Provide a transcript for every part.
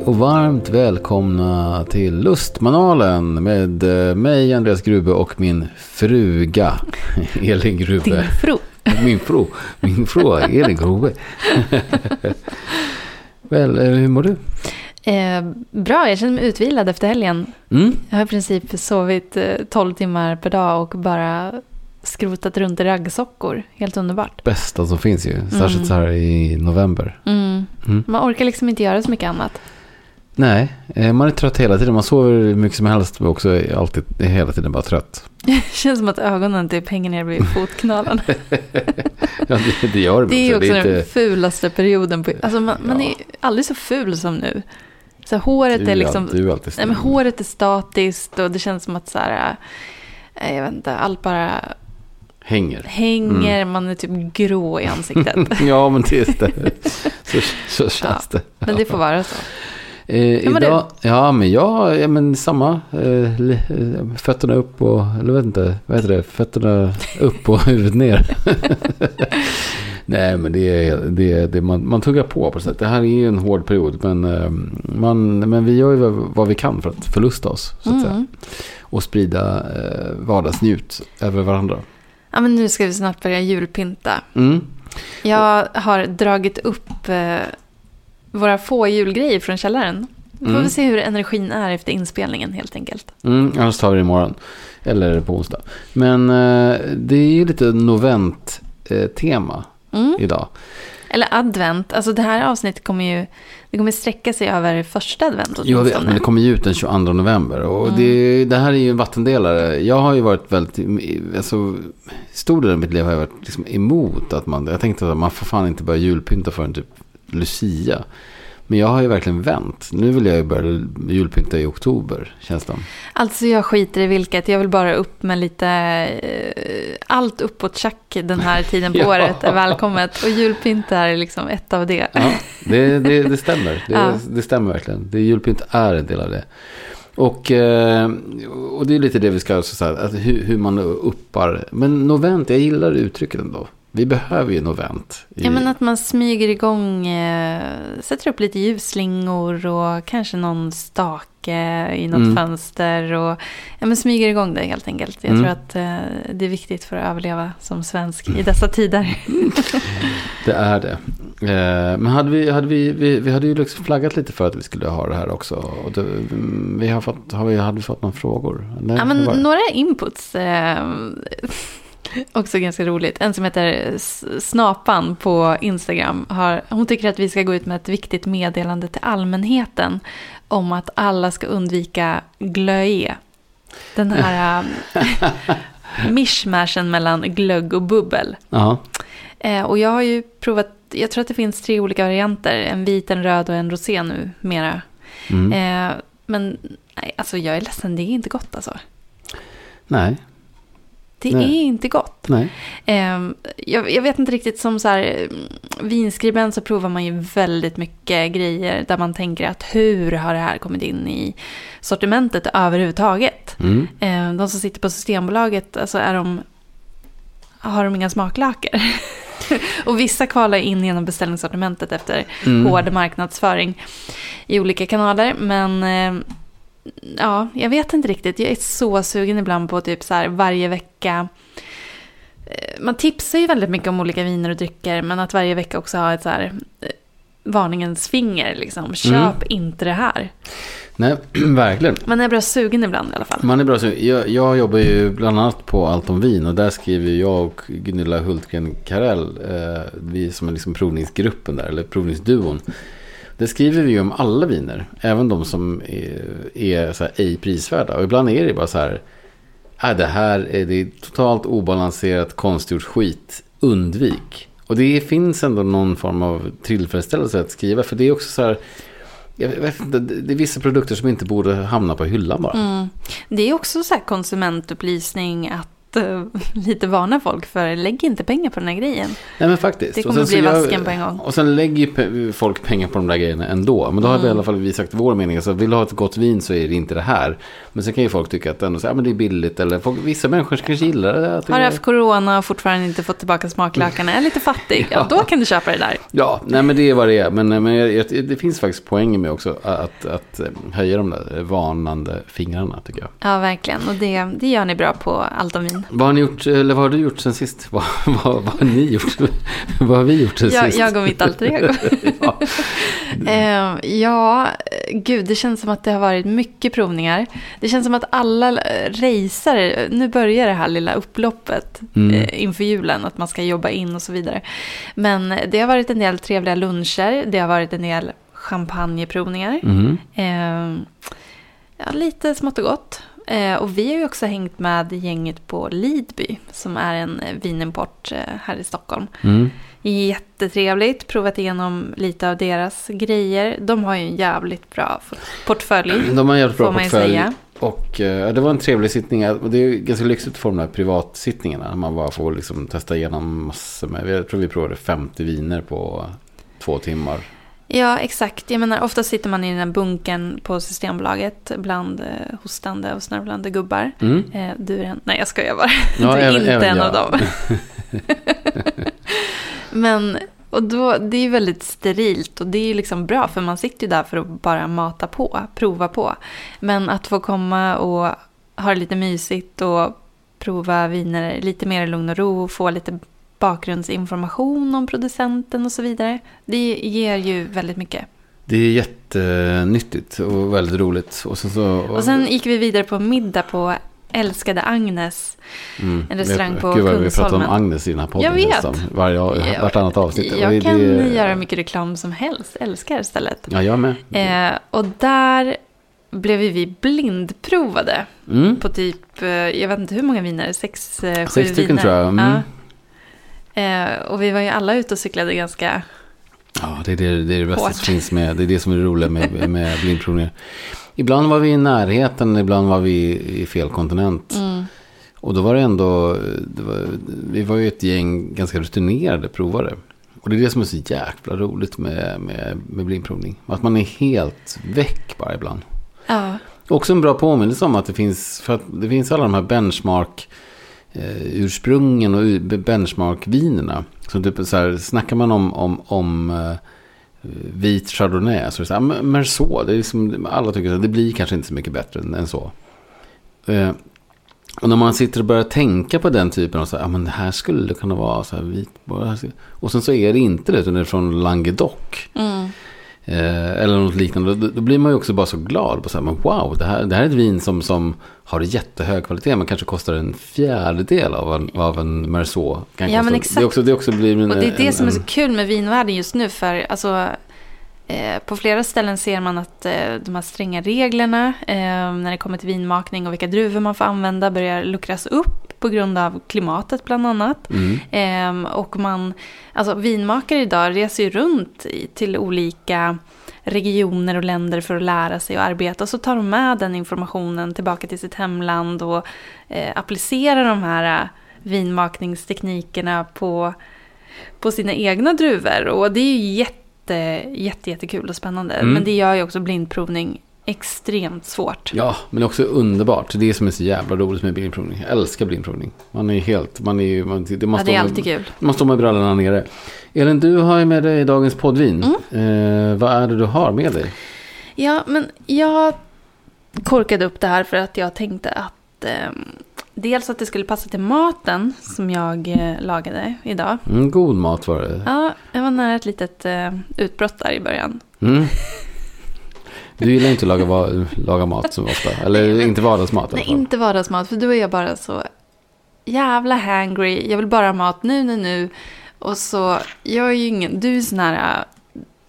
Hej och varmt välkomna till Lustmanualen med eh, mig Andreas Grube och min fruga Elin Grube. Din fru. Min fru, min fru Elin Grube. Väl, eh, hur mår du? Eh, bra, jag känner mig utvilad efter helgen. Mm? Jag har i princip sovit eh, 12 timmar per dag och bara skrotat runt i raggsockor. Helt underbart. Bästa som finns ju, särskilt Mm. så här i november. Mm. Mm. Man orkar liksom inte göra så mycket annat. Nej, eh, man är trött hela tiden. Man sover hur mycket som helst men också är alltid hela tiden bara trött. känns som att ögonen typ hänger ner vid fotknölarna. Ja, det, det gör Det är också. Det är den inte... fulaste perioden. På, alltså man, man Ja. är aldrig så ful som nu. Så håret Du är är liksom... du är Nej, men håret är statiskt och det känns som att så här... eh, Jag vet inte, allt bara Hänger. hänger. Mm. Man är typ grå i ansiktet. ja, men det är det. Så, så känns det. Men det får vara så. Eh, idag, ja, men jag, ja, men samma. Eh, eh, fötterna upp och, eller vet inte, vad heter det? Fötterna upp och huvudet ner. Nej, men det är, det är det man, man tuggar på på sätt. Det här är ju en hård period, men, eh, man, men vi gör ju vad, vi kan för att förlusta oss. Så att säga. Mm. Och sprida eh, vardagsnjut över varandra. Ja, men nu ska vi snart börja julpynta. Mm. Jag har dragit upp eh, våra få julgrejer från källaren. Vi får Mm. väl se hur energin är efter inspelningen helt enkelt. Mm, annars tar vi det imorgon. Eller på onsdag. Men eh, det är ju lite novent-tema Mm. idag. Eller advent. Alltså det här avsnittet kommer ju det kommer sträcka sig över första advent Jag vet, men det kommer ju ut den 22 november. Och Mm. det, det här är ju en vattendelare. Jag har ju varit väldigt, alltså, stor del av mitt liv har jag varit liksom emot att man, jag tänkte att man får fan inte börja julpynta förrän typ Lucia. Men jag har ju verkligen vänt. Nu vill jag ju börja julpynta i oktober, känns det. Alltså jag skiter i vilket. Jag vill bara upp med lite... Eh, allt uppåt tjack den här tiden på Ja. året är välkommet. Och julpynt är liksom ett av det. Ja, det, det, det stämmer. Det, Ja. det stämmer verkligen. Det julpynt är en del av det. Och, eh, och det är lite det vi ska, så här, att hur, hur man uppar. Men novent, jag gillar uttrycket ändå. Vi behöver ju novent. i- Ja, men att man smyger igång, eh, sätter upp lite ljusslingor och kanske någon stake i något Mm. fönster. Och, ja, men smyger igång det helt enkelt. Jag Mm. tror att eh, det är viktigt för att överleva som svensk i dessa tider. Det är det. Eh, men hade vi, hade vi, vi, vi hade ju liksom flaggat lite för att vi skulle ha det här också. Och det, mm, vi har fått, har vi, hade vi fått några frågor? Nej, ja, men några inputs. Också ganska roligt. En som heter Snapan på Instagram. Har, hon tycker att vi ska gå ut med ett viktigt meddelande till allmänheten. Om att alla ska undvika glöe. Den här eh, mishmashen mellan glögg och bubbel. Ja. Eh, och jag har ju provat, jag tror att det finns tre olika varianter. En vit, en röd och en rosé nu mera. Mm. Eh, men nej, alltså jag är ledsen, det är inte gott alltså. Nej, Det Nej. är inte gott. Eh, jag, jag vet inte riktigt, som så här, mm, vinskribent så provar man ju väldigt mycket grejer där man tänker att hur har det här kommit in i sortimentet överhuvudtaget? Mm. Eh, de som sitter på Systembolaget, alltså är de, har de inga smaklökar? Och vissa kvalar in genom beställningssortimentet efter Mm. hård marknadsföring i olika kanaler. Men eh, ja, jag vet inte riktigt. Jag är så sugen ibland på typ så här varje vecka. Eh, Man tipsar ju väldigt mycket om olika viner och drycker. Men att varje vecka också ha ett så här eh, varningens finger. Liksom. Köp Mm. inte det här. Nej, verkligen. Man är bra sugen ibland i alla fall. Man är bra så. Jag, jag jobbar ju bland annat på Allt om vin och där skriver jag och Gunilla Hultgren Karell, eh, vi som är liksom provningsgruppen där, eller provningsduon. Det skriver vi ju om alla viner, även de som är, är så här ej prisvärda. Och ibland är det bara så här, äh, det här är, det är totalt obalanserat konstgjort skit, undvik. Och det finns ändå någon form av tillfredsställelse att skriva, för det är också så här, inte, det är vissa produkter som inte borde hamna på hyllan bara. Mm. Det är också så här konsumentupplysning att eh, lite varna folk för lägg inte pengar på den här grejen. Nej men faktiskt. Det Och kommer sen bli vasken på en gång. Och sen lägger folk pengar på de där grejerna ändå. Men då har vi i Mm. alla fall vi sagt vår mening. Alltså, vill du ha ett gott vin så är det inte det här. Men sen kan ju folk tycka att ändå, så, ja, men det är billigt. Eller folk, vissa människor kanske gillar det. Att det Har du haft corona och fortfarande inte fått tillbaka smaklökarna, är lite fattig, ja, då kan du köpa det där. Ja, nej men det är vad det är. Men, men jag, jag, det finns faktiskt poänger med också att, att eh, höja de där varnande fingrarna tycker jag. Ja, verkligen. Och det, det gör ni bra på allt om vin. Vad har ni gjort, eller vad har du gjort sen sist? Vad, vad, vad har ni gjort? vad har vi gjort sen Jag, sist? jag och mitt alter ego. ja. Eh, ja, gud, det känns som att det har varit mycket provningar. Det känns som att alla racer, nu börjar det här lilla upploppet Mm. eh, inför julen, att man ska jobba in och så vidare. Men det har varit en del trevliga luncher, det har varit en del champagneprovningar. Mhm. Eh, ja, lite smått och gott. Eh, och vi har ju också hängt med gänget på Lidby, som är en eh, vinimport eh, här i Stockholm. Mm. Jättetrevligt, provat igenom lite av deras grejer. De har ju en jävligt bra portfölj. De har en jävligt bra portfölj. Och eh, det var en trevlig sittning. Och Det är ganska lyxigt att få de här privatsittningarna. Man bara får liksom testa igenom massor med. Jag tror vi provade 50 viner på två timmar. Ja, exakt. Jag menar, ofta sitter man i den här bunkern på Systembolaget bland eh, hostande och snörvlande gubbar. Mm. Eh, du är en... Nej, jag skojar bara. Ja, du är även- inte även en jag. av dem. Men, och då, det är ju väldigt sterilt och det är ju liksom bra för man sitter ju där för att bara mata på, prova på. Men att få komma och ha det lite mysigt och prova viner lite mer i lugn och ro och få lite bakgrundsinformation om producenten och så vidare. Det ger ju väldigt mycket. Det är jättenyttigt och väldigt roligt. Och sen, så, Och sen gick vi vidare på middag på Älskade Agnes. mm, en restaurang på Gud vad vi pratar om Kungsholmen. Agnes i den här podden. Jag vet. nästan. Varje, vartannat avsnitt. Och Jag det- kan det- göra mycket reklam som helst. Älskar stället. Ja, jag med. Eh, och där blev vi blindprovade Mm. på typ, eh, jag vet inte hur många viner, sex, eh, sju Sex stycken viner. tror jag. Mm. Ja. Eh, och vi var ju alla ute och cyklade ganska, Ja, det är det, det, är det bästa Hårt. som finns med. Det är det som är det roliga med, med blindprovningar. Ibland var vi i närheten, ibland var vi i fel kontinent. mm, Och då var det ändå, det var, vi var ju ett gäng ganska rutinerade provare. Och det är det som är så jäkla roligt med, med, med blindprovning. Att man är helt väck bara ibland. ja, Också en bra påminnelse om att det finns, för att det finns alla de här benchmark eh, ursprungen och benchmarkvinerna. benchmark-vinerna. Så typ så här, snackar man om, om, om eh, vit chardonnay så är det så här, ah, men så, det är liksom, alla tycker att det blir kanske inte så mycket bättre än, än så. Eh, och när man sitter och börjar tänka på den typen av så här, ah, men det här skulle kunna vara så här vit. Och sen så är det inte det, utan det är från Languedoc. mm, Eh, eller något liknande. Då, då blir man ju också bara så glad. På så här, men wow, det här, det här är ett vin som, som har jättehög kvalitet. Men kanske kostar en fjärdedel av en, av en Merceau. Kan Ja, men kosta. exakt. Det, är också, det också blir en, och det är det en, som är så kul med vinvärlden just nu för alltså eh, på flera ställen ser man att eh, de här stränga reglerna eh, när det kommer till vinmakning och vilka druvor man får använda börjar luckras upp på grund av klimatet bland annat. Mm. Ehm, och man, alltså vinmakare idag reser ju runt i, till olika regioner och länder för att lära sig och arbeta. Och så tar de med den informationen tillbaka till sitt hemland och eh, applicerar de här eh, vinmakningsteknikerna på, på sina egna druvor. Och det är ju jätte, jätte, jättekul och spännande. Mm. Men det gör ju också blindprovning extremt svårt. Ja, men också underbart. Det är som är så jävla roligt med blindprovning. Jag älskar blindprovning. Man är helt, man är man, det, man Ja, det är med- alltid kul. Man står med brallorna nere. Elin, du har ju med dig dagens poddvin. Mm. Eh, vad är det du har med dig? Ja, men jag korkade upp det här för att jag tänkte att eh, dels att det skulle passa till maten som jag eh, lagade idag. Mm, god mat var det. Ja, jag var nära ett litet eh, utbrott där i början. Mm. Du gillar inte att laga, laga mat så ofta. Eller inte vardagsmat Nej, inte vardagsmat, för då är jag bara så jävla hangry. Jag vill bara ha mat nu, nu, nu. Och så, jag är ju ingen, du är sån här,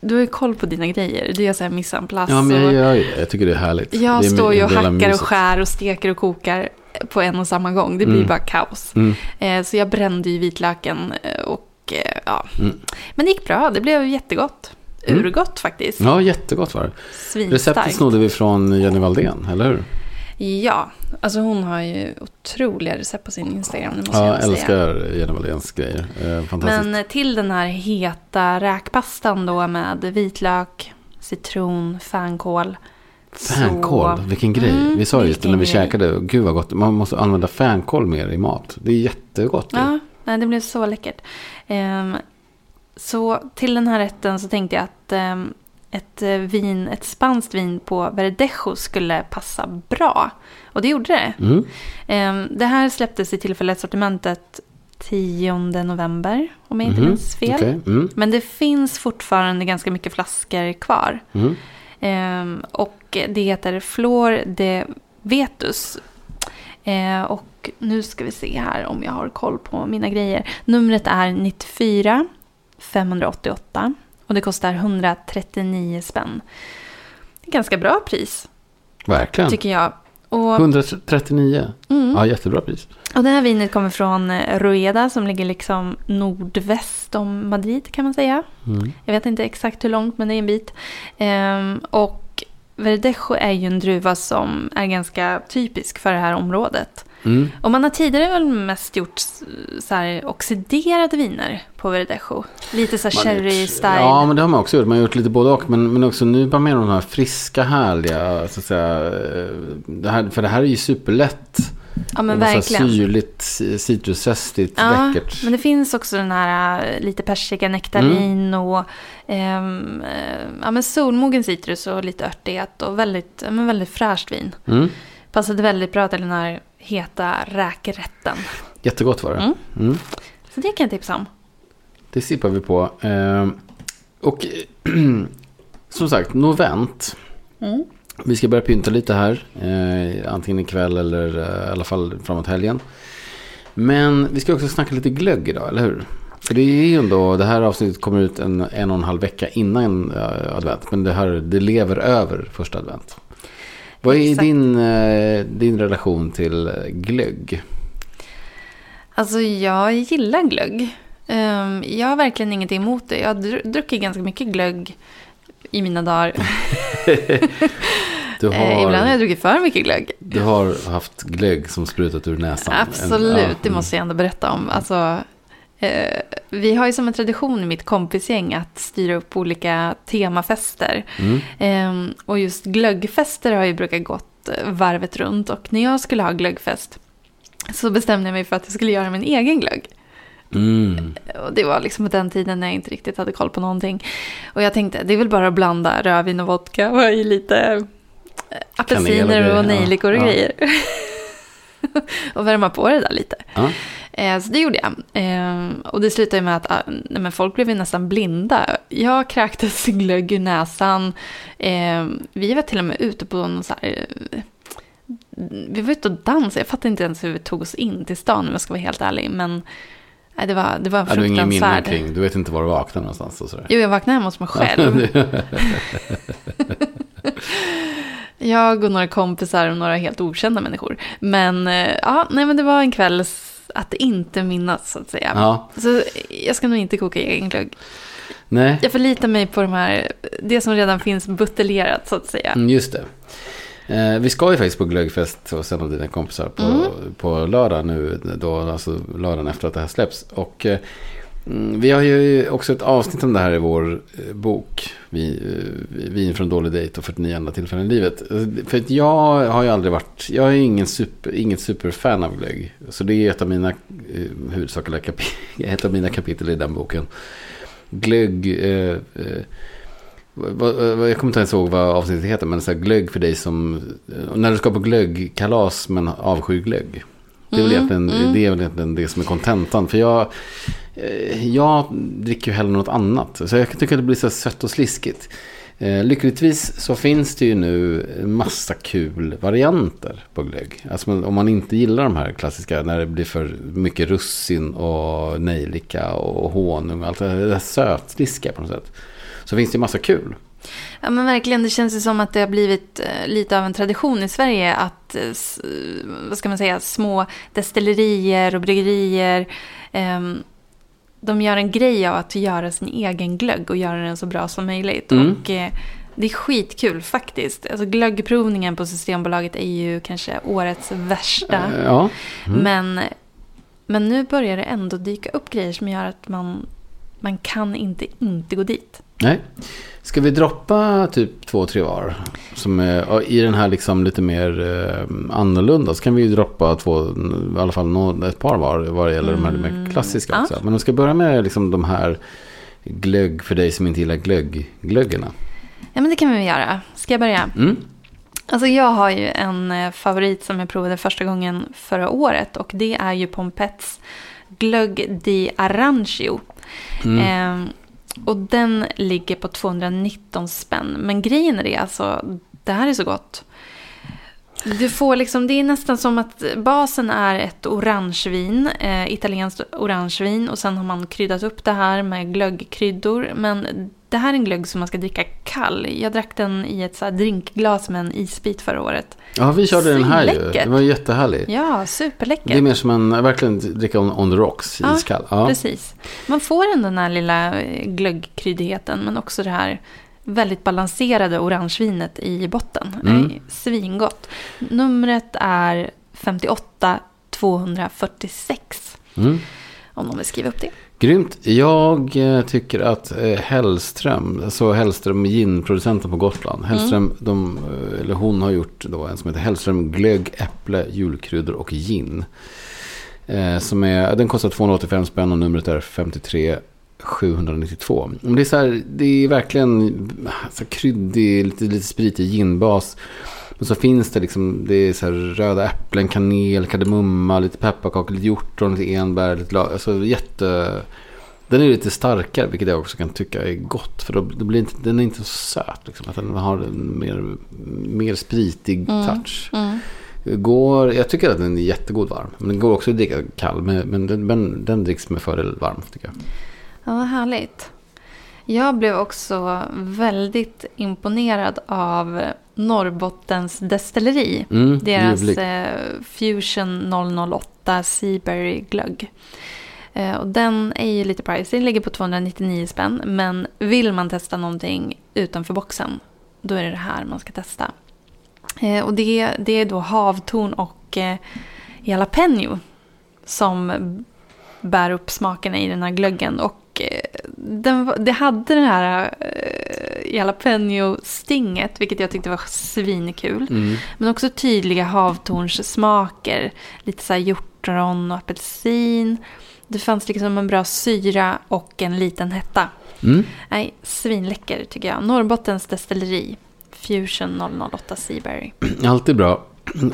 du har ju koll på dina grejer. Du gör så här place. Ja, men jag gör ju. Jag tycker det är härligt. jag är står ju och hackar och skär och steker och kokar på en och samma gång. Det blir Mm. bara kaos. Mm. Eh, så jag brände ju vitlöken eh, och eh, ja. Mm. Men det gick bra, det blev jättegott. Mm. Urgott faktiskt. Ja, jättegott var det. Svinstarkt. Receptet snodde vi från Jenny Valdén, eller hur? Ja, alltså hon har ju otroliga recept på sin Instagram. Det måste Ja, jag älskar Jenny Walléns grejer. Eh. Men till den här heta räkpastan då med vitlök, citron, fänkål. Fänkål, så- vilken grej. Mm, vi sa just det vilken när vi grej. käkade. Gud vad gott. Man måste använda fänkål mer i mat. Det är jättegott. Ja, nej, det blev så läckert. Ehm, så till den här rätten så tänkte jag att ehm, ett eh, vin, ett spanskt vin på Verdejo skulle passa bra. Och det gjorde det. Mm. Ehm, det här släpptes i tillfället sortimentet 10 november, om jag inte Mhm, minns fel. okej. Mm. Men det finns fortfarande ganska mycket flaskor kvar. Mm. Ehm, och det heter Flor de Vetus. Eh, och nu ska vi se här om jag har koll på mina grejer. Numret är 94 588 och det kostar 139 spänn. Ganska bra pris Verkligen. tycker jag. Och, 139. mm, Ja, jättebra pris. och det här vinet kommer från eh, Rueda som ligger liksom nordväst om Madrid kan man säga. Mm. Jag vet inte exakt hur långt, men det är en bit. Ehm, och Verdejo är ju en druva som är ganska typisk för det här området. Mm. Och man har tidigare väl mest gjort så här oxiderade viner på Verdejo. Lite så här cherry-style. Ja, men det har man också gjort. Man har gjort lite både och. Men, men också nu bara med de här friska, härliga. Så att säga, eh, det här, för det här är ju superlätt. Ja, men verkligen. Syrligt, citrusestigt, Ja, läckert. men det finns också den här äh, lite persika, nektarin och ehm, eh, ja, men solmogen citrus och lite örtighet och väldigt, men väldigt fräscht vin. Mm. Passade väldigt bra till den här heta räkrätten. Jättegott var det. Mm. Mm. Så det kan jag tipsa om. Det sippar vi på. Eh, och som sagt, novent. Mm. Vi ska börja pynta lite här. Eh, antingen ikväll eller eh, i alla fall framåt helgen. Men vi ska också snacka lite glögg idag, eller hur? För det är ju ändå, det här avsnittet kommer ut en, en och en halv vecka innan eh, advent. Men det, här, det lever över första advent. Vad är Exakt. din, eh, din relation till glögg? Alltså jag gillar glögg. Ehm, jag har verkligen ingenting emot det. Jag har dru- druckit ganska mycket glögg i mina dagar. Eh, ibland har har, jag druckit för mycket glögg. du har haft glögg som sprutat ur näsan. Absolut, En- ja, det måste jag ändå berätta om. Alltså, vi har ju som en tradition i mitt kompisgäng att styra upp olika temafester. Mm. Ehm, och just glöggfester har ju brukat gått eh, varvet runt. Och när jag skulle ha glöggfest så bestämde jag mig för att jag skulle göra min egen glögg. Mm. Och det var liksom på den tiden när jag inte riktigt hade koll på någonting. Och jag tänkte, det är väl bara att blanda rödvin och vodka och i lite eh, apelsiner och nejlikor och ja. grejer. och värma på det där lite. Ja. Eh, så det gjorde jag. Eh, och det slutade med att ah, nej, men folk blev nästan blinda. Jag kräktes glögg ur näsan. Eh, vi var till och med ute på någon så här... Vi var ute och dansade. Jag fattar inte ens hur vi tog oss in till stan om jag ska vara helt ärlig. Men nej, det, var, det var Ja, du har ingen kring, du vet inte var du vaknade någonstans och sådär. Jo, jag vaknade hemma hos mig själv. jag och några kompisar och några helt okända människor. Men ja, nej, men det var en kväll att inte minnas så att säga. Ja, Så jag ska nog inte koka egen glögg. nej, Jag förlitar mig på de här, det som redan finns buteljerat så att säga. mm, just det. Eh, vi ska ju faktiskt på glöggfest hos en av dina kompisar på, Mm. på lördag nu, då, alltså lördagen efter att det här släpps. Och eh, mm, vi har ju också ett avsnitt om det här i vår eh, bok, vi, eh, Vin från dålig dejt och 49 andra tillfällen i livet. Alltså, för att jag har ju aldrig varit, jag är ingen super, inget superfan av glögg. Så det är ett av mina eh, huvudsakliga kapitel, ett av mina kapitel i den boken. Glögg, eh, eh, jag kommer inte ens ihåg vad avsnittet heter, men så här glögg för dig som... Eh, när du ska på glöggkalas men avskyr glögg. Det är, väl Mm, egentligen, mm. det är väl egentligen det som är kontentan. För jag, eh, jag dricker ju hellre något annat. Så jag tycker att det blir så sött och sliskigt. Eh, lyckligtvis så finns det ju nu massa kul varianter på glögg. Alltså om man inte gillar de här klassiska när det blir för mycket russin och nejlika och honung och allt det här sötsliskiga på något sätt. Så finns det ju massa kul. Ja men verkligen, det känns ju som att det har blivit eh, lite av en tradition i Sverige att, eh, vad ska man säga, små destillerier och bryggerier ehm, de gör en grej av att göra sin egen glögg och göra den så bra som möjligt. Mm. Och eh, Det är skitkul faktiskt. Alltså glöggprovningen på Systembolaget är ju kanske årets värsta. Ja. Mm. Men, men nu börjar det ändå dyka upp grejer som gör att man, man kan inte inte gå dit. Nej. Ska vi droppa typ två, tre var? Som är, I den här liksom lite mer eh, annorlunda så kan vi ju droppa två, i alla fall ett par var vad det gäller de här Mm, mer klassiska ja. också. Men om vi ska börja med liksom de här glögg för dig som inte gillar glögg, glöggerna. Ja, men det kan vi göra. Ska jag börja? Mm. Alltså jag har ju en eh, favorit som jag provade första gången förra året och det är ju Pompets glögg di Arrangio. Mm. Eh, och den ligger på 219 spänn. Men grejen är det, alltså, det här är så gott. Du får liksom, det är nästan som att basen är ett orangevin, eh, italienskt orangevin och sen har man kryddat upp det här med glöggkryddor. Men det här är en glögg som man ska dricka kall. Jag drack den i ett så drinkglas med en isbit förra året. Ja, vi körde den här ju. Det var jättehärligt. Ja, superläckert. Det är mer som en, verkligen dricka on, on the rocks, Ja, iskall. Ja. Precis. Man får ändå den här lilla glöggkryddigheten men också det här väldigt balanserade orangevinet i botten. Mm. Mm. Svingott. Numret är 58 246 Mm. om någon vill skriva upp det. Grymt. Jag eh, tycker att eh, Hellström, alltså Hellström ginproducenten på Gotland. Hellström, de, eh, eller hon har gjort då en som heter Hellström glögg, äpple, julkryddor och gin. Eh, som är, den kostar 285 spänn och numret är 53 792. Men Det är, så här, det är verkligen så här kryddig, lite, lite spritig ginbas. Men så finns det liksom, det är så här röda äpplen, kanel, kardemumma, lite pepparkakor, lite hjortron, lite enbär, lite la- alltså jätte... Den är lite starkare, vilket jag också kan tycka är gott. För då, då blir inte, den är inte så söt. Liksom, att den har en mer, mer spritig Mm. touch. Mm. Går, jag tycker att den är jättegod varm. Men den går också att dricka kall. Men, men den, den, den dricks med fördel varm, tycker jag. Ja, vad härligt. Jag blev också väldigt imponerad av Norrbottens destilleri. Mm, Deras eh, Fusion 008 Seaberry glögg. Eh, och den är ju lite pricey, den ligger på 299 spänn. Men vill man testa någonting utanför boxen, då är det det här man ska testa. Eh, och det, det är då havtorn och eh, jalapeno som bär upp smakerna i den här glöggen. Och eh, den, det hade den här eh, jalapeno-stinget, vilket jag tyckte var svinkul. Mm. Men också tydliga havtornssmaker. Lite så här hjortron och apelsin. Det fanns liksom en bra syra och en liten hetta. Mm. Nej, svinläcker tycker jag. Norrbottens destilleri. Fusion 008 Seaberry. Alltid bra.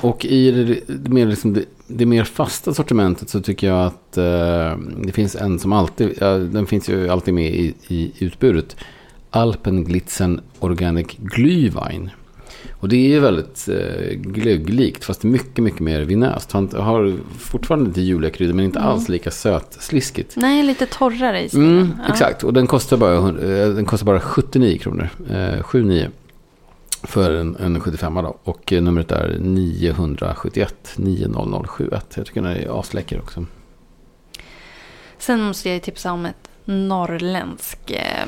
Och i det, det, mer, liksom det, det mer fasta sortimentet så tycker jag att eh, det finns en som alltid, ja, den finns ju alltid med i, i utbudet. Alpenglitzen Organic Glühwein. Och det är ju väldigt eh, glögglikt fast mycket, mycket mer vinöst. Han har fortfarande lite juliga kryddor men inte Mm. alls lika sötsliskigt. Nej, lite torrare i stilen. Mm, Ja. Exakt, och den kostar bara, eh, den kostar bara 79 kronor. Eh, 79 för en, en 75 då. Och eh, numret är 971 90071. Jag tycker den är asläcker också. Sen måste jag tipsa om ett norrländsk, eh,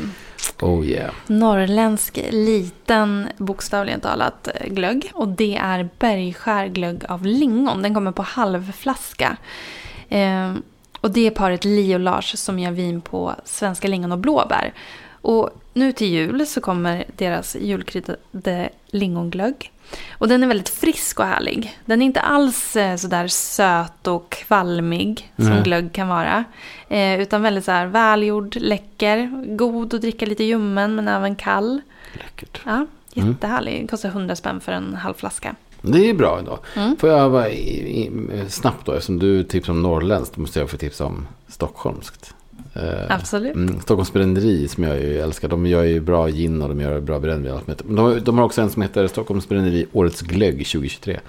Oh yeah. norrländsk liten, bokstavligen talat, eh, glögg. Och det är Bergskär glögg av lingon. Den kommer på halvflaska. Eh, och det är paret och Lars som gör vin på svenska lingon och blåbär. Och nu till jul så kommer deras julkryddade lingonglögg. Och den är väldigt frisk och härlig. Den är inte alls eh, sådär söt och kvalmig som Nej. glögg kan vara. Eh, utan väldigt så här välgjord, läcker, god att dricka lite ljummen men även kall. Läckert. Ja, jättehärlig. Kostar 100 spänn för en halv flaska. Det är bra ändå. Mm. Får jag bara snabbt då, eftersom du tipsar om norrländskt, då måste jag få tipsa om stockholmskt. Eh, Absolut. Mm, Stockholms bränneri som jag ju älskar. De gör ju bra gin och de gör bra brännvin. de, de har också en som heter Stockholms bränneri Årets glögg 2023.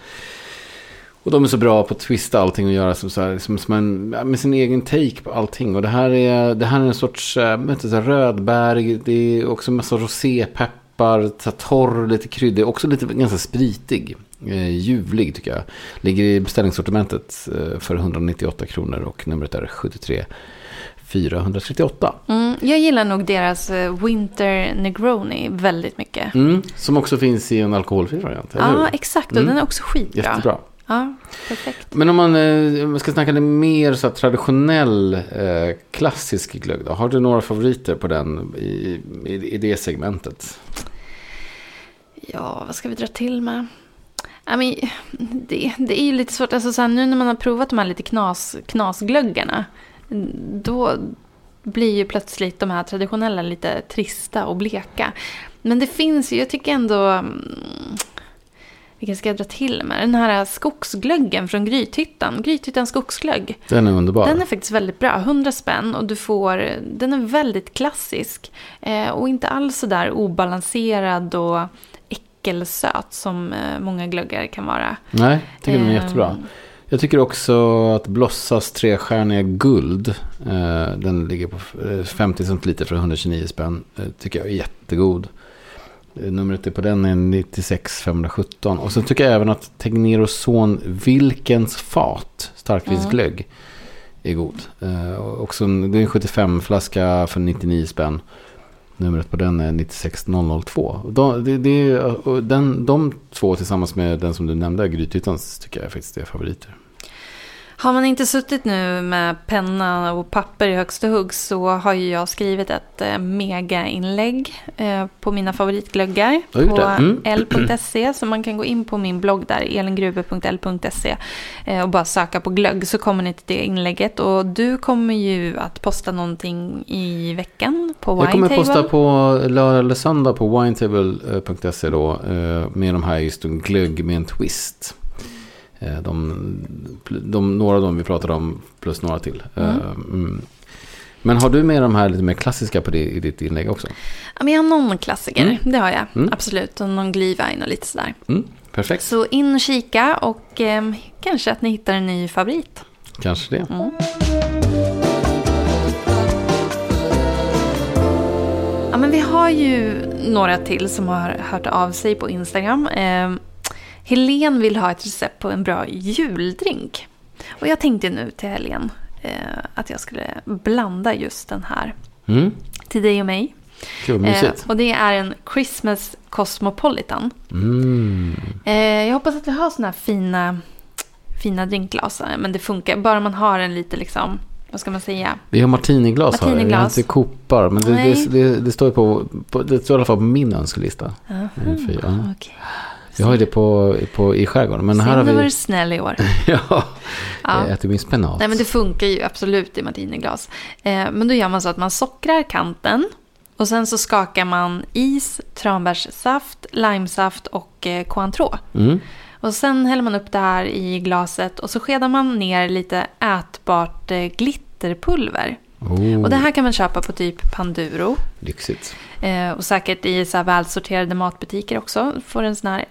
Och de är så bra på att twista allting och göra som, så här, som, som en, med sin egen take på allting. Och det här är, det här är en sorts vet du, så här, rödbär. Det är också en massa rosépeppar. Så här, torr, lite kryddig. Också lite ganska spritig. Eh, ljuvlig tycker jag. Ligger i beställningssortimentet eh, för 198 kronor och numret är 73 438. Mm, jag gillar nog deras eh, Winter Negroni väldigt mycket. Mm, som också finns i en alkoholfri variant, Ja, hur? exakt. Och Mm. den är också skitbra. Jättebra. Ja, perfekt. Men om man, eh, man ska snacka lite mer så traditionell eh, klassisk glögg då. Har du några favoriter på den i, i, i det segmentet? Ja, vad ska vi dra till med? Ja, men, det, det är ju lite svårt. Alltså, så här, nu när man har provat de här lite knas, knasglöggarna. Då blir ju plötsligt de här traditionella lite trista och bleka. Men det finns ju, jag tycker ändå... mm, Vilken ska jag dra till med? Den här skogsglöggen från Grythyttan. Grythyttan skogsglögg. Den är underbar. Den är faktiskt väldigt bra. 100 spänn och du får, den är väldigt klassisk. Eh, och inte alls så där obalanserad och äckelsöt som eh, många glöggar kan vara. Nej, jag tycker den är Ehm, jättebra. Jag tycker också att Blossas trestjärniga guld, eh, den ligger på eh, 50 centiliter för 129 spänn, eh, tycker jag är jättegod. Eh, Numret på den är 96 517. Och sen tycker jag även att Tegneroson Vilkens fat, starkvinsglögg, är god. Eh, och också en, det är en 75-flaska för 99 spänn. Numret på den är 96002. De, det, det, och den, de två tillsammans med den som du nämnde, Grythyttans, tycker jag faktiskt är favoriter. Har man inte suttit nu med penna och papper i högsta hugg så har ju jag skrivit ett eh, megainlägg eh, på mina favoritglöggar på? Mm. l.se. Så man kan gå in på min blogg där, elingruber.l.se eh, och bara söka på glögg så kommer ni till det inlägget. Och du kommer ju att posta någonting i veckan på Jag kommer Winetable. posta på lördag eller söndag på winetable.se då. Med de här just glögg med en twist. Eh, De, de, några av dem vi pratade om plus några till. Eh, Mm. Mm. Men har du med de här lite mer klassiska på det, i ditt inlägg också? Ja, men jag har någon klassiker, Mm. det har jag. Mm. Absolut, och någon glühwein och lite sådär. Mm. Perfekt, Så in och kika och eh, kanske att ni hittar en ny favorit. kanske det. Mm. Ja, men vi har ju några till som har hört av sig på Instagram. Eh, Helen vill ha ett recept på en bra juldrink. Och jag tänkte nu till Helen eh, att jag skulle blanda just den här Mm. till dig och mig. Kul, Eh, och det är en Christmas Cosmopolitan. Mm. Eh, jag hoppas att vi har såna här fina, fina drinkglas. Men det funkar bara man har en lite liksom, vad ska man säga? Vi har martiniglas, har vi. Vi har Martiniglas. inte kopar. Men det, det, det, det står ju på, på, det står i alla fall på min önskelista. Aha, Mm, för- ja. okej. Vi har ju det på, på, i skärgården. Men Se här har du vi... varit snäll i år. ja, Ja. jag äter min spenat. Nej men det funkar ju absolut i martiniglas. Eh, men då gör man så att man sockrar kanten. Och sen så skakar man is, tranbärssaft, limesaft och eh, cointreau. Mm. Och sen häller man upp det här i glaset och så skedar man ner lite ätbart eh, glitterpulver. Oh, Och det här kan man köpa på typ Panduro. lyxigt. Eh, och säkert i så här välsorterade matbutiker också. Får en sån här,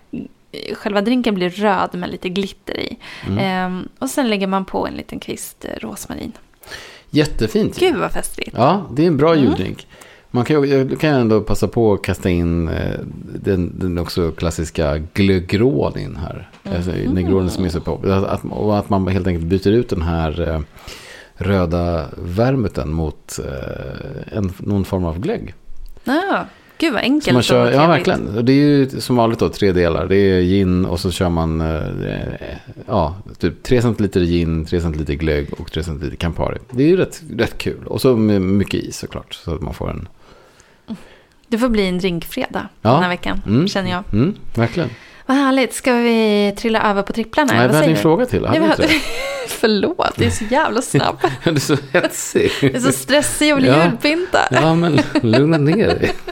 själva drinken blir röd med lite glitter i. Mm. Eh, och sen lägger man på en liten kvist eh, rosmarin. Jättefint. Gud vad festligt. Ja, det är en bra Mm. juldrink. Man kan, jag kan ändå passa på att kasta in eh, den, den också klassiska glöggrånin här. Alltså, Mhm. Negronin som är så på. Att, att, och att man helt enkelt byter ut den här eh, röda vermuten mot eh, en, någon form av glögg. Ja, gud vad Så enkelt man kör, ja, verkligen. Det är ju som vanligt då tre delar. Det är gin och så kör man eh, ja, typ 3 centiliter gin, 3 centiliter glögg och 3 centiliter Campari. Det är ju rätt, rätt kul. Och så mycket is såklart. Så att man får en... Det får bli en drinkfredag Ja. den här veckan, Mm. känner jag. Mm, verkligen. Vad härligt. Ska vi trilla över på tripplarna? Nej, vi hade en du? fråga till. Hade Nej, vi. Förlåt, det är så jävla snabb. det? Du är så hetsig. Jag är så stressig och vill Ja. julpynta. Ja, men lugna ner dig.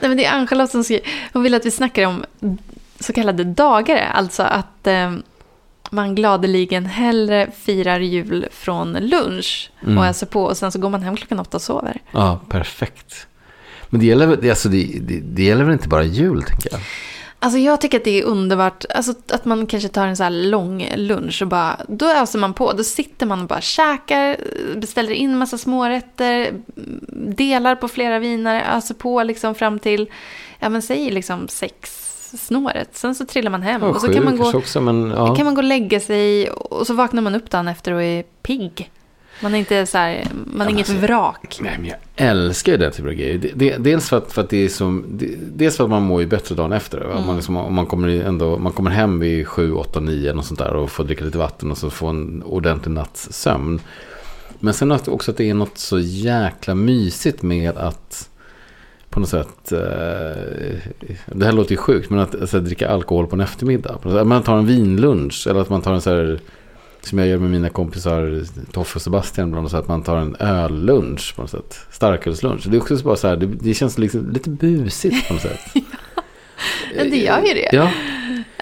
Nej, men det är Ann-Charlotte som skriver. Hon vill att vi snackar om så kallade dagare. Alltså att eh, man gladeligen hellre firar jul från lunch Mm. och öser på och sen så går man hem klockan åtta och sover. Ja, perfekt. Men det gäller, alltså, det, det, det gäller väl inte bara jul, tänker jag. Alltså jag tycker att det är underbart alltså att man kanske tar en så här lång lunch och bara, då öser man på. Då sitter man och bara käkar, beställer in massa smårätter, delar på flera viner, öser på liksom fram till, ja men säg liksom sex snåret. Sen så trillar man hem Ja, och så kan man, gå, också, men ja. kan man gå och lägga sig och så vaknar man upp dagen efter och är pigg. Man är inte så här, man är Ja, inget alltså- vrak. Nej, men jag älskar ju den typen av grejer. Det, det, dels för att, för att det är som, det, dels för att man mår ju bättre dagen efter. Om man, liksom, om man, kommer ändå, man kommer hem vid 7, 8, 9 och sånt där och får dricka lite vatten och så få en ordentlig natts sömn. Men sen också att det är något så jäkla mysigt med att på något sätt, eh, det här låter ju sjukt, men att alltså, dricka alkohol på en eftermiddag. På sätt, man tar en vinlunch eller att man tar en så här, som jag gör med mina kompisar Toffe och Sebastian ibland, så att man tar en öllunch på något sätt. Starkölslunch. Det är också bara så här, det, det känns liksom lite busigt på något sätt. Men det gör ju det. Ja,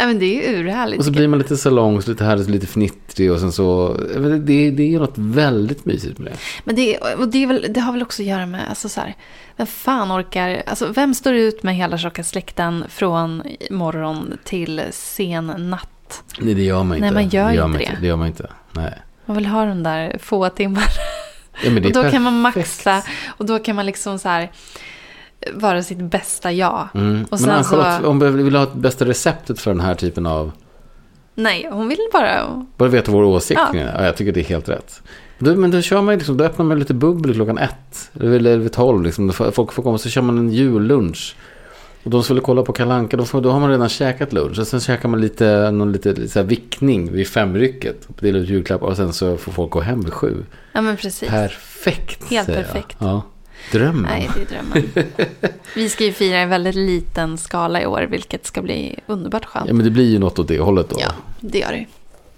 Nej, men det är ju urhärligt. och så blir man lite salongs, lite härligt, lite fnittrig och sen så, det, det är något väldigt mysigt med det. Men det, och det, väl, det har väl också att göra med, alltså så här, vem fan orkar, alltså vem står ut med hela tjocka släkten från morgon till sen natt? Nej, det gör man inte. Nej, man gör det inte man det. Det gör man inte. Nej. Man vill ha de där få timmar. Ja, Och då kan man maxa och då kan man liksom så här vara sitt bästa jag. Mm. Och Men Ann-Charlotte, så- vi vill ha ett bästa receptet för den här typen av... Nej, hon vill bara... Bara veta vår åsikt. Ja. Ja. jag tycker det är helt rätt. Då, men då kör man liksom, då öppnar man lite bubbel klockan ett. Eller vid tolv liksom. Folk får komma så kör man en jullunch. Och de skulle kolla på Kalanka, då, då har man redan käkat lunch. Och sen käkar man lite, någon lite, lite så här vickning vid femrycket. Delar ut julklappar och sen så får folk gå hem vid sju. Ja, men precis. Perfekt. Helt perfekt. Ja. Drömmen. Nej, det är drömmen. Vi ska ju fira i väldigt liten skala i år, vilket ska bli underbart skönt. Ja men det blir ju något åt det hållet då. Ja, det gör det.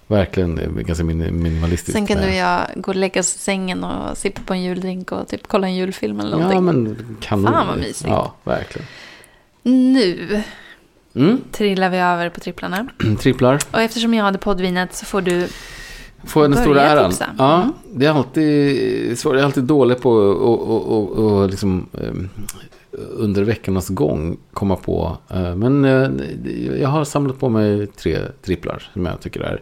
Verkligen ganska min- minimalistiskt. Sen kan du och jag gå och lägga oss i sängen och sippa på en juldrink och typ kolla en julfilm eller någonting. Ja men kanon. Fan, vad mysigt. Ja, verkligen. Nu Mm. trillar vi över på tripplarna. Tripplar. Och eftersom jag hade poddvinet så får du... Får jag den stora äran? tipsa. Ja, Mm. det är alltid. Jag är alltid dålig på att och, och, och, och liksom, ehm, under veckornas gång komma på. eh, men eh, jag har samlat på mig tre tripplar som jag tycker är.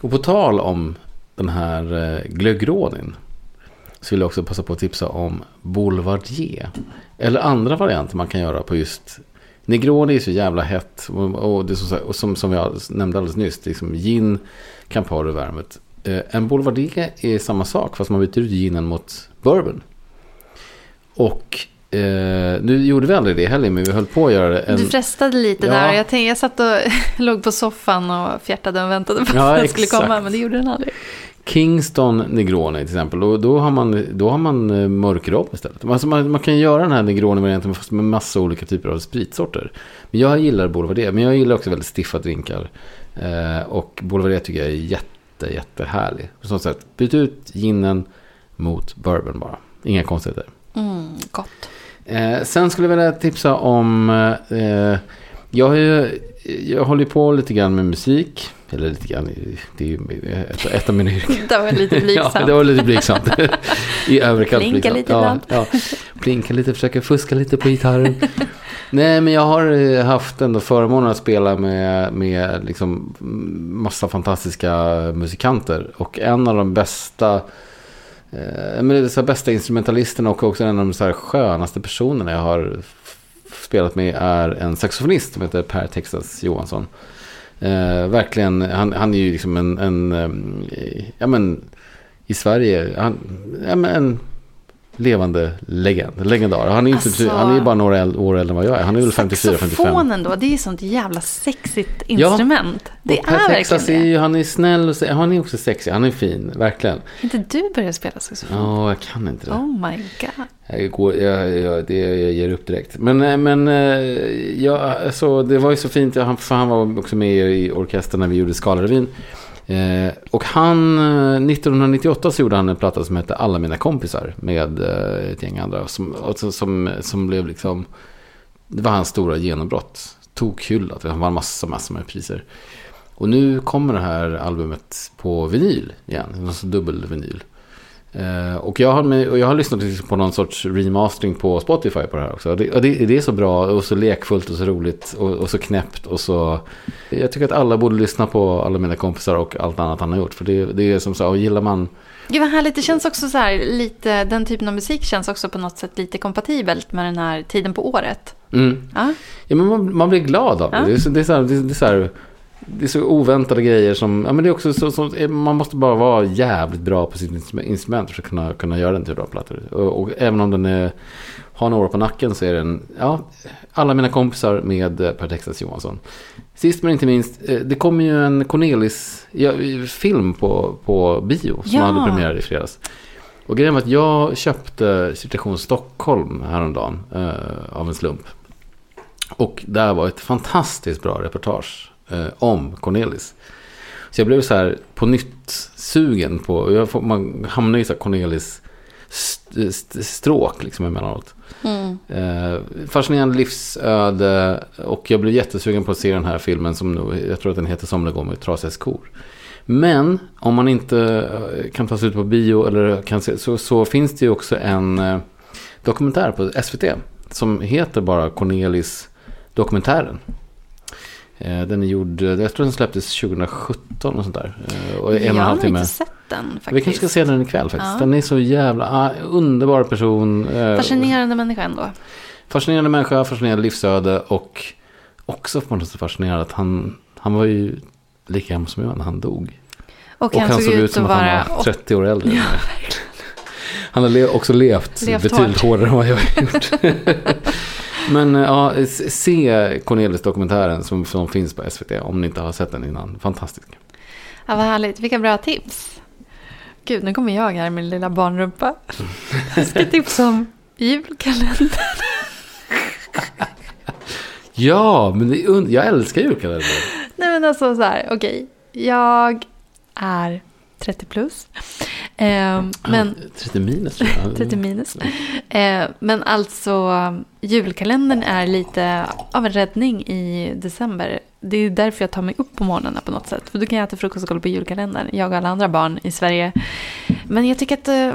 Och på tal om den här eh, glöggrådin så vill jag också passa på att tipsa om Boulevardier. Eller andra varianter man kan göra på just Negroni är så jävla hett. Och, och, det som, och som, som jag nämnde alldeles nyss. Liksom gin, Campari, Vermouth. Eh, en Boulevardier är samma sak. Fast man byter ut ginen mot bourbon. Och eh, nu gjorde vi aldrig det heller. Men vi höll på att göra det. En, Du frestade lite Ja. där. Jag, tänkte, jag satt och låg på soffan och fjärtade och väntade på Ja, att den skulle komma, men det gjorde den aldrig. Kingston Negroni till exempel. Och då har man, då har man eh, mörk rom istället. Alltså man, man kan göra den här Negroni-varianten fast med massa olika typer av spritsorter. Men jag gillar Boulevardier. Men jag gillar också väldigt stiffa drinkar. Eh, och Boulevardier tycker jag är jätte, jättehärlig. På så sätt, byt ut ginen mot bourbon bara. Inga konstigheter. Mm, gott. Eh, sen skulle jag vilja tipsa om... Eh, jag, har ju, jag håller på lite grann med musik. Eller lite grann, det är ju ett, ett av mina yrken. Det var lite blygsamt. Ja, det var lite blygsamt. I överkant Plinka blygsamt. lite ja, ibland. Ja, plinka lite, försöka fuska lite på gitarren. Nej, men jag har eh, haft ändå förmånen att spela med, med liksom massa fantastiska musikanter. Och en av de bästa, eh, men det är så bästa instrumentalisterna och också en av de så här skönaste personerna jag har spelat med är en saxofonist som heter Per Texas Johansson. Eh, verkligen, han, han är ju liksom en, en eh, ja men i Sverige, han, ja, men en levande legend, legendar. Han är, inte, Alltså- han är bara några år äldre än vad jag är. Han är väl 54, 55. Saxofonen då, det är ju sånt jävla sexigt instrument. det Och Per är Texas verkligen är det. ju, han är snäll och han är också sexig. Han är fin, verkligen. inte du börjat spela saxofon? Ja, jag kan inte det. Oh my god. Jag, går, jag, jag, det, jag ger upp direkt. Men, eh, men eh, ja, alltså, det var ju så fint. Han, för han var också med i orkestern när vi gjorde Skalarevyn. Eh, och han, eh, 1998 så gjorde han en platta som hette Alla mina kompisar. Med eh, ett gäng andra. Som, och som, som blev liksom, det var hans stora genombrott. Tokhyllat. Han vann massa, massor med priser. Och nu kommer det här albumet på vinyl igen. Alltså dubbelvinyl. Eh, och, jag har med, och jag har lyssnat på någon sorts remastering på Spotify på det här också. Det, det, det är så bra och så lekfullt och så roligt och, och så knäppt och så... Jag tycker att alla borde lyssna på alla mina kompisar och allt annat han har gjort. För det, det är som så och gillar man... Gud vad härligt, det känns också så här lite, den typen av musik känns också på något sätt lite kompatibelt med den här tiden på året. Mm, Ja, ja, men man, man blir glad av det. Ja. Det, är, det, är så här, det, är- det är så här... det är så oväntade grejer som, ja men det är också så, så man måste bara vara jävligt bra på sitt instru- instrument för att kunna, kunna göra den till bra plattor. Och, och även om den är, har några år på nacken så är den, ja, alla mina kompisar med eh, Per Texas Johansson. Sist men inte minst, eh, det kom ju en Cornelis-film på, på bio som Ja. hade premiär i fredags. Och grejen var att jag köpte Situation Stockholm häromdagen eh, av en slump. Och där var ett fantastiskt bra reportage eh, om Cornelis. Så jag blev så här på nytt sugen på, jag får, man hamnar ju i så här Cornelis st- st- stråk liksom emellanåt. Mm. Eh, fascinerande livsöde och jag blev jättesugen på att se den här filmen som nu, jag tror att den heter Somliga går med trasiga skor. Men om man inte eh, kan ta sig ut på bio eller kan se, så, så finns det ju också en eh, dokumentär på SVT som heter bara Cornelis dokumentären. Eh, den är gjord, eh, jag tror den släpptes 2017 och sånt där. Eh, och en och en jag halv har inte sett den faktiskt. Vi kanske ska se den ikväll faktiskt. Ja. Den är så jävla ah, underbar person. Fascinerande människa ändå. Fascinerande människa, fascinerande livsöde och också på något sätt fascinerande att han, han var ju lika gammal som jag när han dog. Och, Och han såg ut som att han var 30 år äldre. mig. han har också levt, Levt betydligt hårt. hårdare än vad jag har gjort. Men eh, ja, se Cornelis-dokumentären som, som finns på SVT om ni inte har sett den innan. Fantastisk. Ja, vad härligt. Vilka bra tips. Gud, nu kommer jag här med min lilla barnrumpa. Jag ska tipsa om julkalendern. Ja, men det jag älskar julkalendern. Nej men alltså så här, okej. Jag är 30 plus. Ehm, men 30 minus tror jag. 30 minus. Eh, men alltså julkalendern är lite av en räddning i december. Det är därför jag tar mig upp på morgnarna på något sätt. För då kan jag äta frukost och kolla på julkalendern. Jag och alla andra barn i Sverige. Men jag tycker att eh,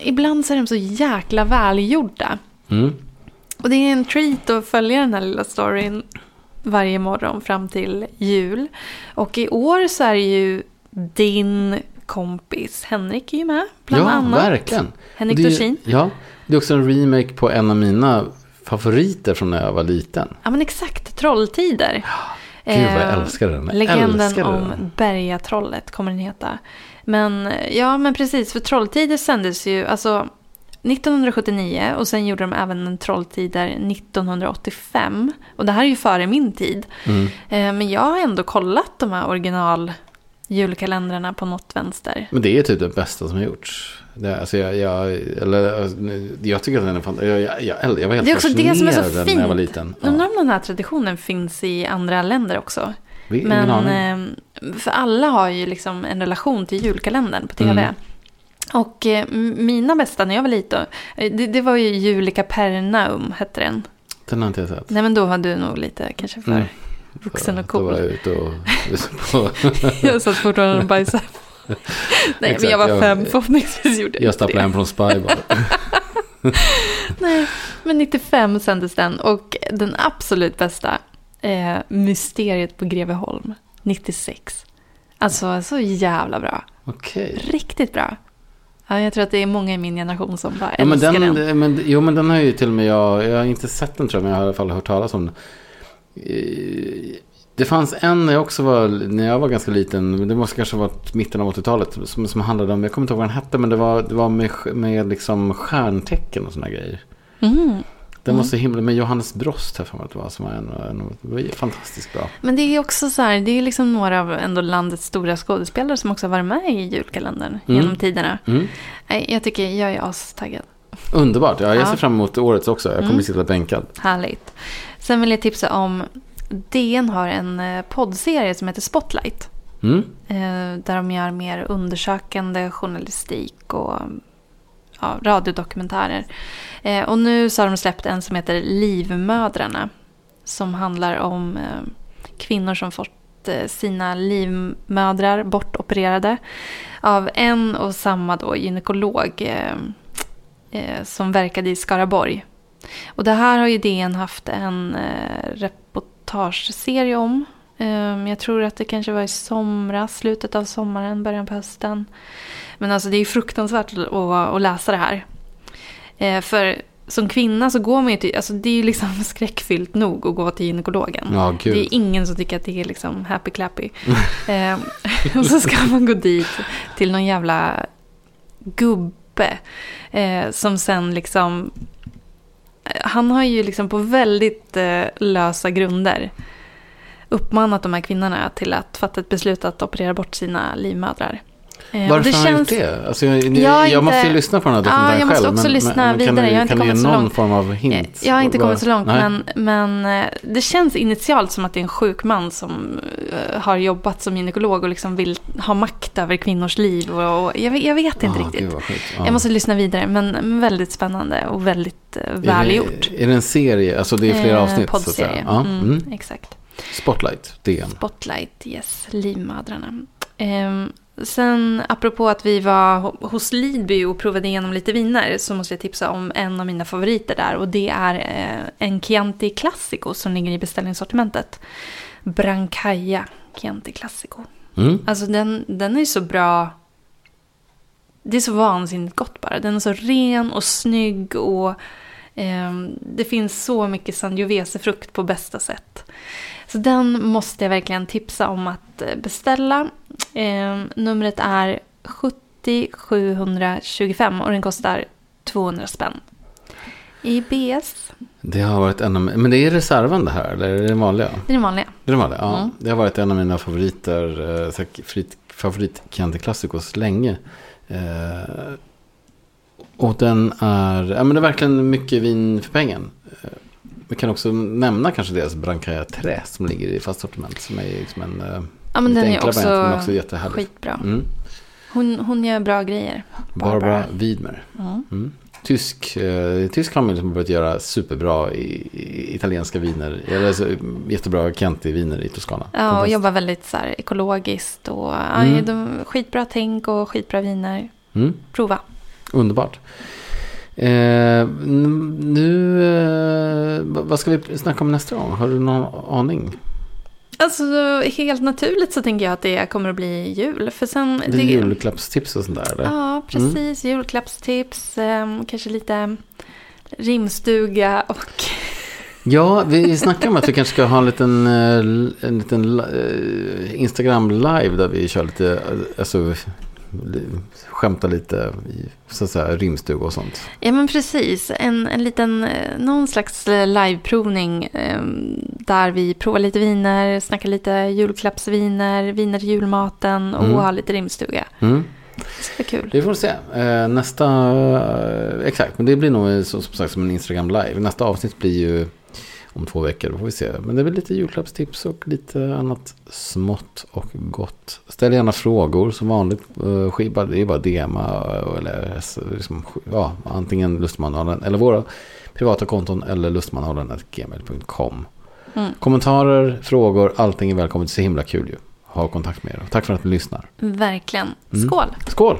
ibland så är de så jäkla välgjorda. Mm. Och det är en treat att följa den här lilla storyn varje morgon fram till jul. Och i år så är det ju din kompis Henrik är ju med, bland ja, annat. verkligen. Henrik Dorsin. Ja, det är också en remake på en av mina favoriter från när jag var liten. Ja men exakt, Trolltider. Gud vad jag Eh, älskar den. Jag Legenden älskade om den. Bergatrollet kommer den heta. Men ja, men precis. För Trolltider sändes ju alltså 1979 och sen gjorde de även en Trolltider 1985. Och det här är ju före min tid. Mm. Eh, Men jag har ändå kollat de här original julkalendrarna på något vänster. Men det är typ det bästa som har gjorts. Det, alltså jag, jag, eller, alltså, jag tycker att den är fantastisk. Jag, jag, jag, jag var helt Det är också det som är så fascinerad när jag var fint. liten. Undrar Ja. om den här traditionen finns i andra länder också. Vi, Men eh, för alla har ju liksom en relation till julkalendern på tv. Mm. Och eh, mina bästa när jag var liten, eh, det, det var ju Julika Pernaum hette den. Den har inte jag sett. Nej men då var du nog lite kanske för Mm. Vuxen och Då var cool. jag ute och på, jag satt fortfarande och bajsade. Nej men Exakt, jag var jag- fem, förhoppningsvis gjorde jag jag stapplade hem från Spy bara. Nej, men 95 sändes den och den absolut bästa, eh, Mysteriet på Greveholm, 96. Alltså så jävla bra. Okej. Riktigt bra. Ja, jag tror att det är många i min generation som bara Ja, men älskar den, den. Men, jo, men den har ju till och med jag, jag har inte sett den tror jag, men jag har i alla fall hört talas om den. Eh, Det fanns en när jag också var, när jag var ganska liten, det måste kanske ha varit mitten av 80-talet, som, som handlade om, jag kommer inte ihåg vad den hette, men det var, det var med, med liksom stjärntecken och sådana grejer. Mm. Den var Mm. så himla, med Johannes Brost här för mig att det var, som var en, en, var fantastiskt bra. Men det är också så här, det är liksom några av ändå landets stora skådespelare som också har varit med i julkalendern Mm. genom tiderna. Mm. Jag tycker jag är astaggad. Underbart, ja, jag Ja. ser fram emot årets också, jag kommer Mm. sitta bänkad. Härligt. Sen vill jag tipsa om DN har en eh, poddserie som heter Spotlight. Mm. Eh, där de gör mer undersökande journalistik och ja, radiodokumentärer. Eh, och nu så har de släppt en som heter Livmödrarna. Som handlar om kvinnor som fått sina livmödrar bortopererade. Av en och samma då gynekolog eh, som verkade i Skaraborg. Och det här har ju DN haft en eh, reportageserie om. Um, jag tror att det kanske var i somras, slutet av sommaren, början på hösten. Men alltså det är ju fruktansvärt att, att läsa det här. Eh, för som kvinna så går man ju till, alltså det är ju liksom skräckfyllt nog att gå till gynekologen. Ja. Det är ingen som tycker att det är liksom happy clappy. eh, och så ska man gå dit till någon jävla gubbe. Eh, som sen liksom, han har ju liksom på väldigt eh, lösa grunder uppmanat de här kvinnorna till att fatta ett beslut att operera bort sina livmödrar. Eh, Varför det har han känns- gjort det? Alltså, jag, jag, inte- måste ju lyssna på den här Ja, dokumentären jag måste själv. också lyssna kan vidare. Du, Jag har inte kan du ge kommit någon långt. form av hint? Jag har inte kommit så långt, men, men eh, det känns initialt som att det är en sjuk man som eh, har jobbat som gynekolog och liksom vill ha makt över kvinnors liv. Och, och jag, vet- jag vet inte Ah, riktigt. Ja. Jag måste lyssna vidare, men men väldigt spännande och väldigt välgjort. Är är det en serie? Alltså det är flera Eh, avsnitt? Poddserie. Ja. Mm, Mm. Exakt. Spotlight, DN. Spotlight, yes. Livmödrarna. Ehm, sen apropå att vi var ho- hos Lidby och provade igenom lite viner så måste jag tipsa om en av mina favoriter där och det är eh, en Chianti Classico som ligger i beställningssortimentet. Brancaia Chianti Classico. Mm. Alltså den, den är så bra. Det är så vansinnigt gott bara. Den är så ren och snygg och ehm, det finns så mycket Sangiovese-frukt på bästa sätt. Så den måste jag verkligen tipsa om att eh, beställa. Ehm, numret är 70 725 och den kostar 200 spänn. I BS, Det har varit en av Men det är reserven det här, eller är det den vanliga? det är den vanliga. Det är den vanliga, ja. Mm. Det har varit en av mina favoriter, eh, favorit Chianti Classicos länge. Eh, och den är, ja men det är verkligen mycket vin för pengen. Eh, vi kan också nämna kanske deras Brancaia Trä som ligger i fast sortiment. Som är liksom en eh, Ja, men den är enklare variant, men också, också jättehärlig. skitbra. Mm. Hon, hon gör bra grejer. Barbara Widmer. Mm. Mm. Tysk, eh, tysk har börjat göra superbra i, i italienska viner. Eller alltså, jättebra Chianti-viner i Toscana. Ja, och jobbar väldigt så här, ekologiskt. Och, Mm. ja, de, skitbra tänk och skitbra viner. Mm. Prova. Underbart. Eh, nu, eh, vad ska vi snacka om nästa gång? Har du någon aning? Alltså helt naturligt så tänker jag att det kommer att bli jul. För sen... Det är julklappstips och sånt där eller? Ja, precis. Julklappstips. ehm, kanske lite rimstuga och... Ja, vi snackar om att vi kanske ska ha en liten, eh, en liten eh, Instagram live där vi kör lite, eh, alltså skämtar lite i så att säga rimstuga och sånt. Ja, men precis. En, en liten, eh, någon slags eh, liveprovning ehm, där vi provar lite viner, snackar lite julklappsviner, viner till julmaten och Mm. har lite rimstuga. Mm. Det ska bli kul. Det får vi se. Eh, nästa, eh, exakt, men det blir nog som sagt som en Instagram live. Nästa avsnitt blir ju om två veckor, då får vi se. Men det är väl lite julklappstips och lite annat smått och gott. Ställ gärna frågor som vanligt. Eh, skicka- det är bara DMa eller liksom, ja, antingen Lustmanhållaren eller våra privata konton eller lustmanhållaren.gmail.com. Mm. Kommentarer, frågor, allting är välkommet. Så himla kul ju. Ha kontakt med er. Tack för att ni lyssnar. Verkligen. Mm. Skål! Skål!